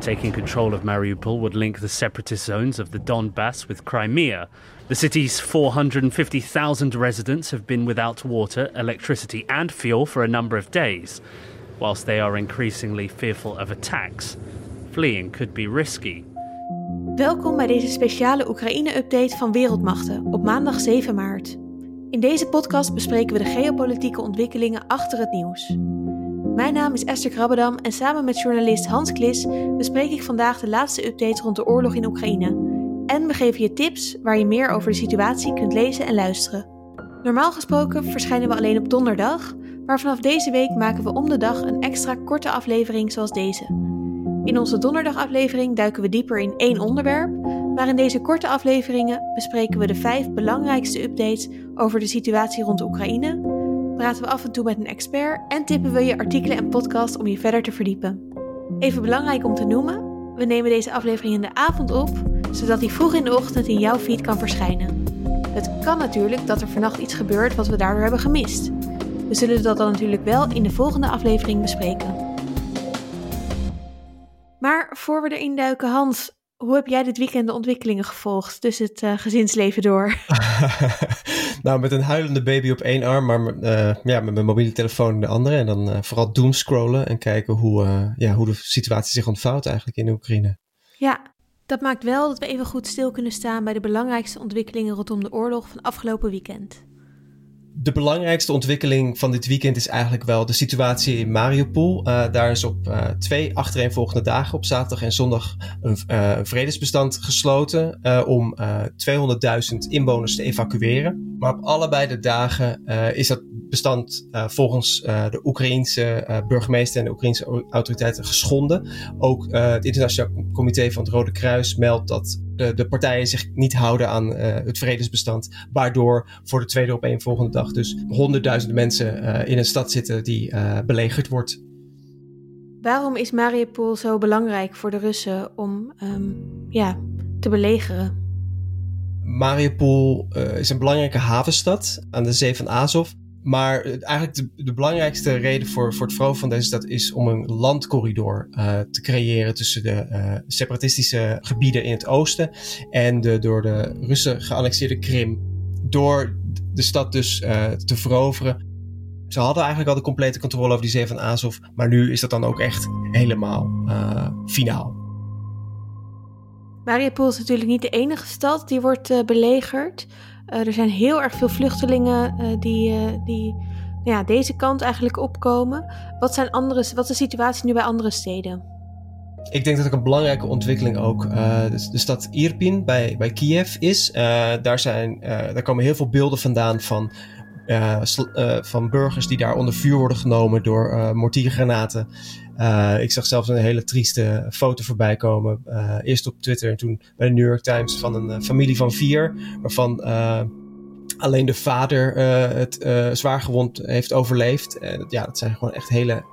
Taking control of Mariupol would link the separatist zones of the Donbass with Crimea. The city's 450,000 residents have been without water, electricity, and fuel for a number of days, whilst they are increasingly fearful of attacks. Fleeing could be risky. Welkom bij deze speciale Oekraïne-update van Wereldmachten op maandag 7 maart. In deze podcast bespreken we de geopolitieke ontwikkelingen achter het nieuws. Mijn naam is Esther Krabbedam en samen met journalist Hans Klis bespreek ik vandaag de laatste updates rond de oorlog in Oekraïne. En we geven je tips waar je meer over de situatie kunt lezen en luisteren. Normaal gesproken verschijnen we alleen op donderdag, maar vanaf deze week maken we om de dag een extra korte aflevering zoals deze. In onze donderdagaflevering duiken we dieper in één onderwerp, maar in deze korte afleveringen bespreken we de vijf belangrijkste updates over de situatie rond Oekraïne praten we af en toe met een expert en tippen we je artikelen en podcasts om je verder te verdiepen. Even belangrijk om te noemen, we nemen deze aflevering in de avond op, zodat die vroeg in de ochtend in jouw feed kan verschijnen. Het kan natuurlijk dat er vannacht iets gebeurt wat we daardoor hebben gemist. We zullen dat dan natuurlijk wel in de volgende aflevering bespreken. Maar voor we erin duiken, Hans, hoe heb jij dit weekend de ontwikkelingen gevolgd, dus het uh, gezinsleven door? nou, met een huilende baby op één arm, maar uh, ja, met mijn mobiele telefoon in de andere. En dan uh, vooral doomscrollen en kijken hoe, ja, hoe de situatie zich ontvouwt eigenlijk in de Oekraïne. Ja, dat maakt wel dat we even goed stil kunnen staan bij de belangrijkste ontwikkelingen rondom de oorlog van afgelopen weekend de belangrijkste ontwikkeling van dit weekend is eigenlijk wel de situatie in Mariupol. Uh, daar is op uh, twee achtereenvolgende dagen, op zaterdag en zondag, een, een vredesbestand gesloten om 200.000 inwoners te evacueren. Maar op allebei de dagen is dat bestand volgens de Oekraïense burgemeester en de Oekraïense autoriteiten geschonden. Ook het Internationaal Comité van het Rode Kruis meldt dat de, de partijen zich niet houden aan het vredesbestand, waardoor voor de tweede op een volgende dag dus honderdduizenden mensen uh, in een stad zitten die uh, belegerd wordt. Waarom is Mariupol zo belangrijk voor de Russen om um, ja, te belegeren? Mariupol is een belangrijke havenstad aan de zee van Azov. Maar eigenlijk de, de, belangrijkste reden voor, voor het veroveren van deze stad is om een landcorridor uh, te creëren tussen de uh, separatistische gebieden in het oosten en de door de Russen geannexeerde Krim. Door de stad dus uh, te veroveren. Ze hadden eigenlijk al de complete controle over die zee van Azov, maar nu is dat dan ook echt helemaal finaal. Mariupol is natuurlijk niet de enige stad die wordt belegerd. Er zijn heel erg veel vluchtelingen die, die ja, deze kant eigenlijk opkomen. Wat, zijn andere, wat is de situatie nu bij andere steden? Ik denk dat ook een belangrijke ontwikkeling ook uh, de, stad Irpin bij, bij Kiev is. Daar, zijn, daar komen heel veel beelden vandaan van, van burgers die daar onder vuur worden genomen door mortiergranaten. ik zag zelfs een hele trieste foto voorbij komen. eerst op Twitter en toen bij de New York Times van een familie van vier. Waarvan alleen de vader het zwaar gewond heeft overleefd. ja, dat zijn gewoon echt hele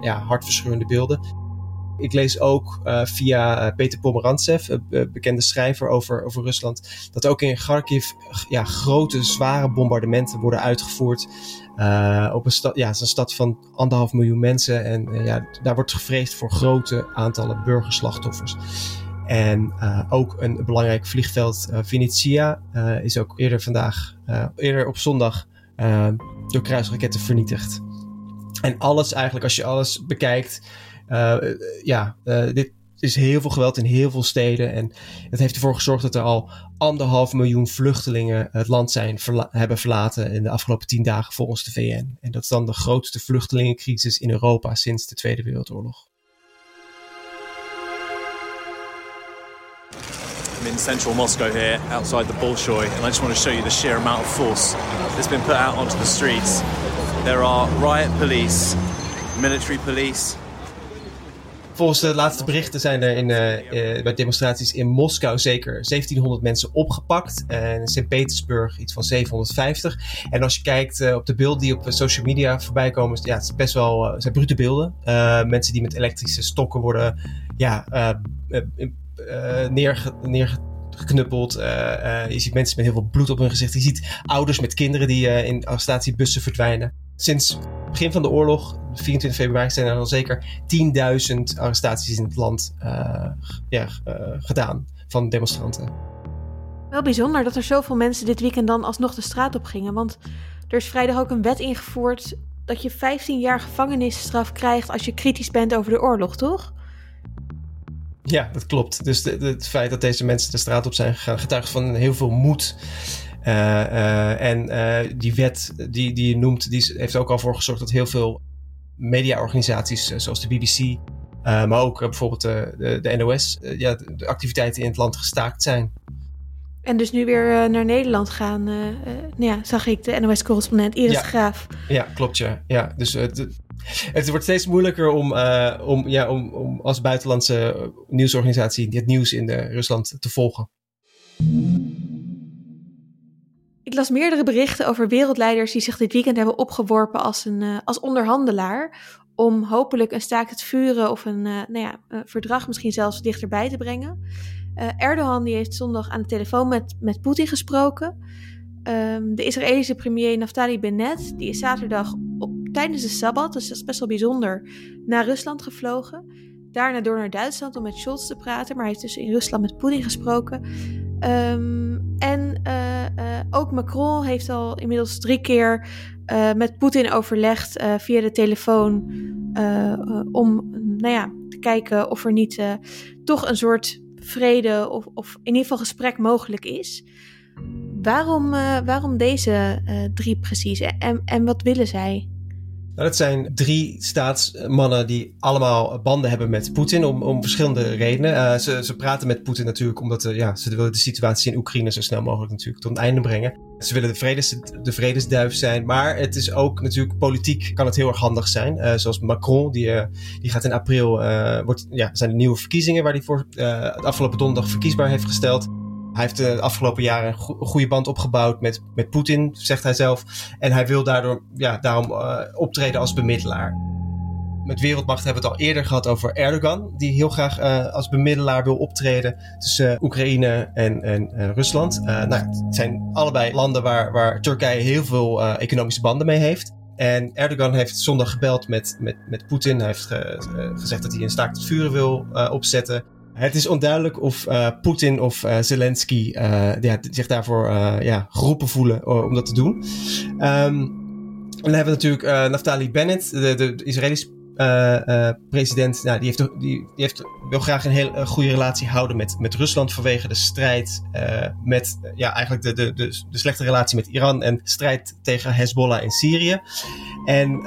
ja, hartverscheurende beelden. Ik lees ook uh, via uh, Peter Pomerantsev, een uh, bekende schrijver over, over Rusland, dat ook in Kharkiv ja, grote, zware bombardementen worden uitgevoerd. op een stad, ja, het is een stad van anderhalf miljoen mensen en ja, daar wordt gevreesd voor grote aantallen burgerslachtoffers. En ook een belangrijk vliegveld, Venetia, is ook eerder vandaag, eerder op zondag, door kruisraketten vernietigd. En alles eigenlijk, als je alles bekijkt, ja, uh, dit is heel veel geweld in heel veel steden. En het heeft ervoor gezorgd dat er al anderhalf miljoen vluchtelingen het land zijn hebben verlaten in de afgelopen tien dagen volgens de VN. En dat is dan de grootste vluchtelingencrisis in Europa sinds de Tweede Wereldoorlog. I'm in central Moscow here, outside the Bolshoi, and I just want to show you the sheer amount of force that's been put out onto the streets. There are riot police, military police, Volgens de laatste berichten zijn er in, uh, bij demonstraties in Moskou zeker 1700 mensen opgepakt. En in Sint-Petersburg iets van 750. En als je kijkt uh, op de beelden die op social media voorbij komen, ja, het is best wel, zijn brute beelden. mensen die met elektrische stokken worden ja, je ziet mensen met heel veel bloed op hun gezicht. Je ziet ouders met kinderen die in arrestatiebussen verdwijnen. Sinds begin van de oorlog, 24 februari, zijn er al zeker 10.000 arrestaties in het land ja, gedaan van demonstranten. Wel bijzonder dat er zoveel mensen dit weekend dan alsnog de straat op gingen. Want er is vrijdag ook een wet ingevoerd dat je 15 jaar gevangenisstraf krijgt als je kritisch bent over de oorlog, toch? Ja, dat klopt. Dus de, het feit dat deze mensen de straat op zijn gegaan getuigt van heel veel moed. Uh, uh, en uh, die wet die, die je noemt, die heeft ook al voor gezorgd dat heel veel mediaorganisaties zoals de BBC, maar ook bijvoorbeeld de, de, de NOS, ja, de activiteiten in het land gestaakt zijn. En dus nu weer naar Nederland gaan, nou ja, zag ik de NOS-correspondent Iris ja. Graaf. Ja, klopt ja. ja dus het wordt steeds moeilijker om, uh, om, ja, om, om als buitenlandse nieuwsorganisatie het nieuws in de Rusland te volgen. Ik las meerdere berichten over wereldleiders die zich dit weekend hebben opgeworpen als, een, uh, als onderhandelaar. Om hopelijk een staakt het vuren of een, uh, nou ja, een verdrag misschien zelfs dichterbij te brengen. Erdogan die heeft zondag aan de telefoon met, met Poetin gesproken. Um, de Israëlische premier Naftali Bennett die is zaterdag op tijdens de Sabbat, dus dat is best wel bijzonder, naar Rusland gevlogen. Daarna door naar Duitsland om met Scholz te praten, maar hij heeft dus in Rusland met Poetin gesproken. Um, en uh, uh, ook Macron heeft al inmiddels drie keer uh, met Poetin overlegd via de telefoon om nou ja, te kijken of er niet toch een soort vrede of, of in ieder geval gesprek mogelijk is. Waarom, waarom deze drie precies en, en wat willen zij? Nou, dat zijn drie staatsmannen die allemaal banden hebben met Poetin om, om verschillende redenen. Uh, ze, ze praten met Poetin natuurlijk omdat uh, ja, ze willen de situatie in Oekraïne zo snel mogelijk natuurlijk tot een einde brengen. Ze willen de, vredes, de vredesduif zijn, maar het is ook natuurlijk politiek kan het heel erg handig zijn. Uh, zoals Macron, die, die gaat in april, wordt, ja, zijn de nieuwe verkiezingen waar hij voor afgelopen donderdag verkiesbaar heeft gesteld. Hij heeft de afgelopen jaren een goede band opgebouwd met, met Poetin, zegt hij zelf. En hij wil daardoor, ja, daarom uh, optreden als bemiddelaar. Met Wereldmacht hebben we het al eerder gehad over Erdogan, die heel graag uh, als bemiddelaar wil optreden tussen Oekraïne en, en Rusland. nou, het zijn allebei landen waar, waar Turkije heel veel economische banden mee heeft. En Erdogan heeft zondag gebeld met, met, met Poetin. Hij heeft ge, gezegd dat hij een staakt het vuren wil opzetten. Het is onduidelijk of uh, Poetin of uh, Zelensky ja, zich daarvoor ja, geroepen voelen om dat te doen. Um, dan hebben we natuurlijk Naftali Bennett, de, de, Israëlische president. Nou, die, heeft, die, die heeft, wil graag een heel goede relatie houden met, met Rusland vanwege de strijd met ja, eigenlijk de, de, de, de slechte relatie met Iran en strijd tegen Hezbollah in Syrië. En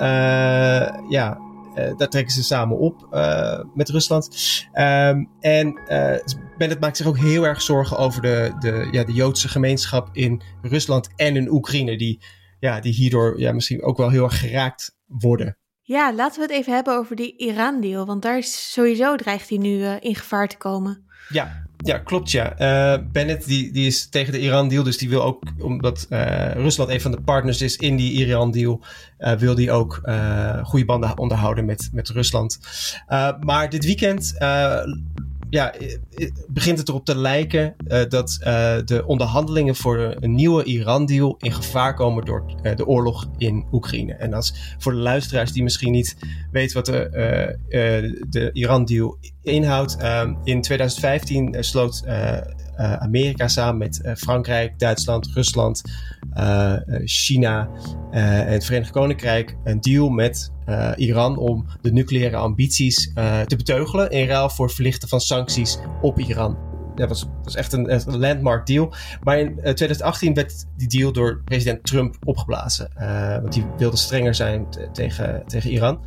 ja, daar trekken ze samen op uh, met Rusland. Um, en uh, Bennett maakt zich ook heel erg zorgen over de, de, ja, de Joodse gemeenschap in Rusland en in Oekraïne, die, ja, die hierdoor ja, misschien ook wel heel erg geraakt worden. Ja, laten we het even hebben over die Iran-deal, want daar is sowieso dreigt hij nu in gevaar te komen. Ja, ja, klopt ja. Uh, Bennett die, die is tegen de Iran-deal, dus die wil ook, omdat uh, Rusland een van de partners is in die Iran-deal, uh, wil die ook goede banden onderhouden met, met Rusland. maar dit weekend ja, begint het erop te lijken uh, dat de onderhandelingen voor een nieuwe Iran-deal in gevaar komen door de oorlog in Oekraïne. En als voor de luisteraars die misschien niet weten wat de, de Iran-deal inhoudt. Ehm, in 2015 sloot uh, Amerika samen met uh, Frankrijk, Duitsland, Rusland, uh, China en het Verenigd Koninkrijk een deal met Iran om de nucleaire ambities te beteugelen in ruil voor verlichten van sancties op Iran. Dat was, was echt een, een landmark deal. Maar in 2018 werd die deal door president Trump opgeblazen. want die wilde strenger zijn tegen, tegen Iran.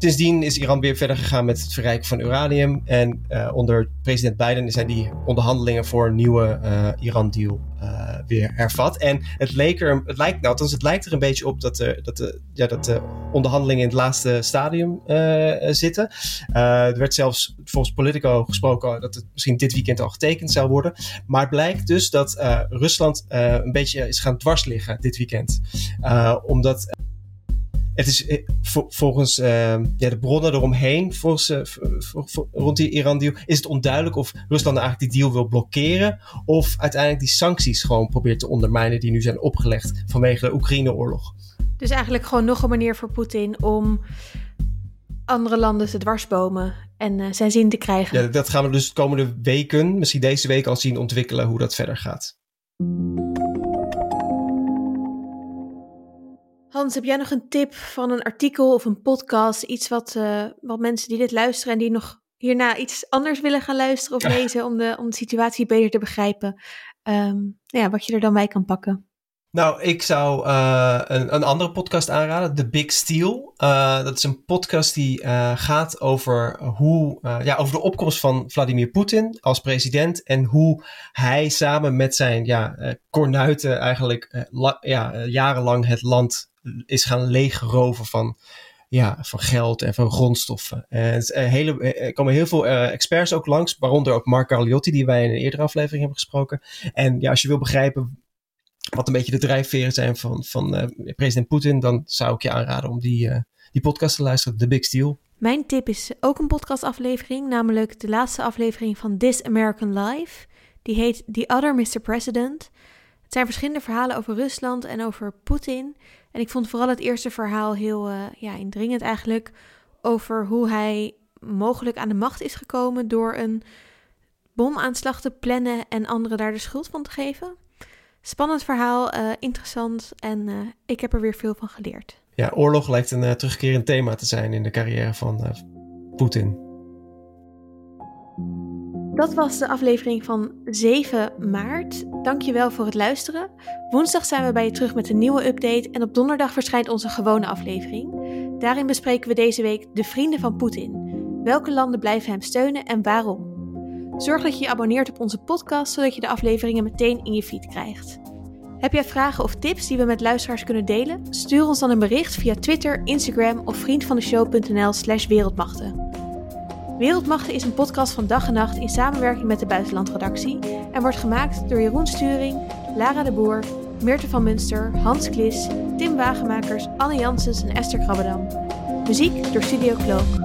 Sindsdien is Iran weer verder gegaan met het verrijken van uranium. En uh, onder president Biden zijn die onderhandelingen voor een nieuwe uh, Iran-deal uh, weer hervat. En het, leek er, het lijkt, nou, althans, het lijkt er een beetje op dat, de, dat, de, ja, dat de onderhandelingen in het laatste stadium zitten. er werd zelfs volgens Politico gesproken dat het misschien dit weekend al getekend zou worden. Maar het blijkt dus dat Rusland een beetje is gaan dwarsliggen dit weekend. omdat het is eh, volgens uh, ja, de bronnen eromheen, volgens, uh, rond die Iran-deal, is het onduidelijk of Rusland eigenlijk die deal wil blokkeren. Of uiteindelijk die sancties gewoon probeert te ondermijnen die nu zijn opgelegd vanwege de Oekraïne-oorlog. Dus eigenlijk gewoon nog een manier voor Poetin om andere landen te dwarsbomen en uh, zijn zin te krijgen. Ja, dat gaan we dus de komende weken, misschien deze week al zien ontwikkelen hoe dat verder gaat. Hans, heb jij nog een tip van een artikel of een podcast? Iets wat, uh, wat mensen die dit luisteren en die nog hierna iets anders willen gaan luisteren of lezen om de, om de situatie beter te begrijpen, um, ja, wat je er dan bij kan pakken? Nou, ik zou uh, een, een, andere podcast aanraden, The Big Steal. Uh, dat is een podcast die uh, gaat over, hoe, ja, over de opkomst van Vladimir Poetin als president en hoe hij samen met zijn ja, kornuiten eigenlijk la, ja, jarenlang het land is gaan leegroven van, ja, van geld en van grondstoffen. En het hele, er komen heel veel experts ook langs, waaronder ook Mark Carliotti, die wij in een eerdere aflevering hebben gesproken. En ja, als je wil begrijpen wat een beetje de drijfveren zijn van, van president Poetin, dan zou ik je aanraden om die, die podcast te luisteren, The Big Steal. Mijn tip is ook een podcastaflevering, namelijk de laatste aflevering van This American Life. Die heet The Other Mr. President. Het zijn verschillende verhalen over Rusland en over Poetin. En ik vond vooral het eerste verhaal heel uh, ja, indringend eigenlijk. Over hoe hij mogelijk aan de macht is gekomen door een bomaanslag te plannen en anderen daar de schuld van te geven. Spannend verhaal, uh, interessant en uh, ik heb er weer veel van geleerd. Ja, oorlog lijkt een terugkerend thema te zijn in de carrière van Poetin. Dat was de aflevering van 7 maart. Dankjewel voor het luisteren. Woensdag zijn we bij je terug met een nieuwe update en op donderdag verschijnt onze gewone aflevering. Daarin bespreken we deze week de vrienden van Poetin. Welke landen blijven hem steunen en waarom? Zorg dat je je abonneert op onze podcast, zodat je de afleveringen meteen in je feed krijgt. Heb jij vragen of tips die we met luisteraars kunnen delen? Stuur ons dan een bericht via Twitter, Instagram of vriendvandeshow.nl slash wereldmachten. Wereldmachten is een podcast van dag en nacht in samenwerking met de buitenlandredactie en wordt gemaakt door Jeroen Sturing, Lara de Boer, Meerte van Munster, Hans Klis, Tim Wagemakers, Anne Janssens en Esther Krabbedam. Muziek door Studio Cloak.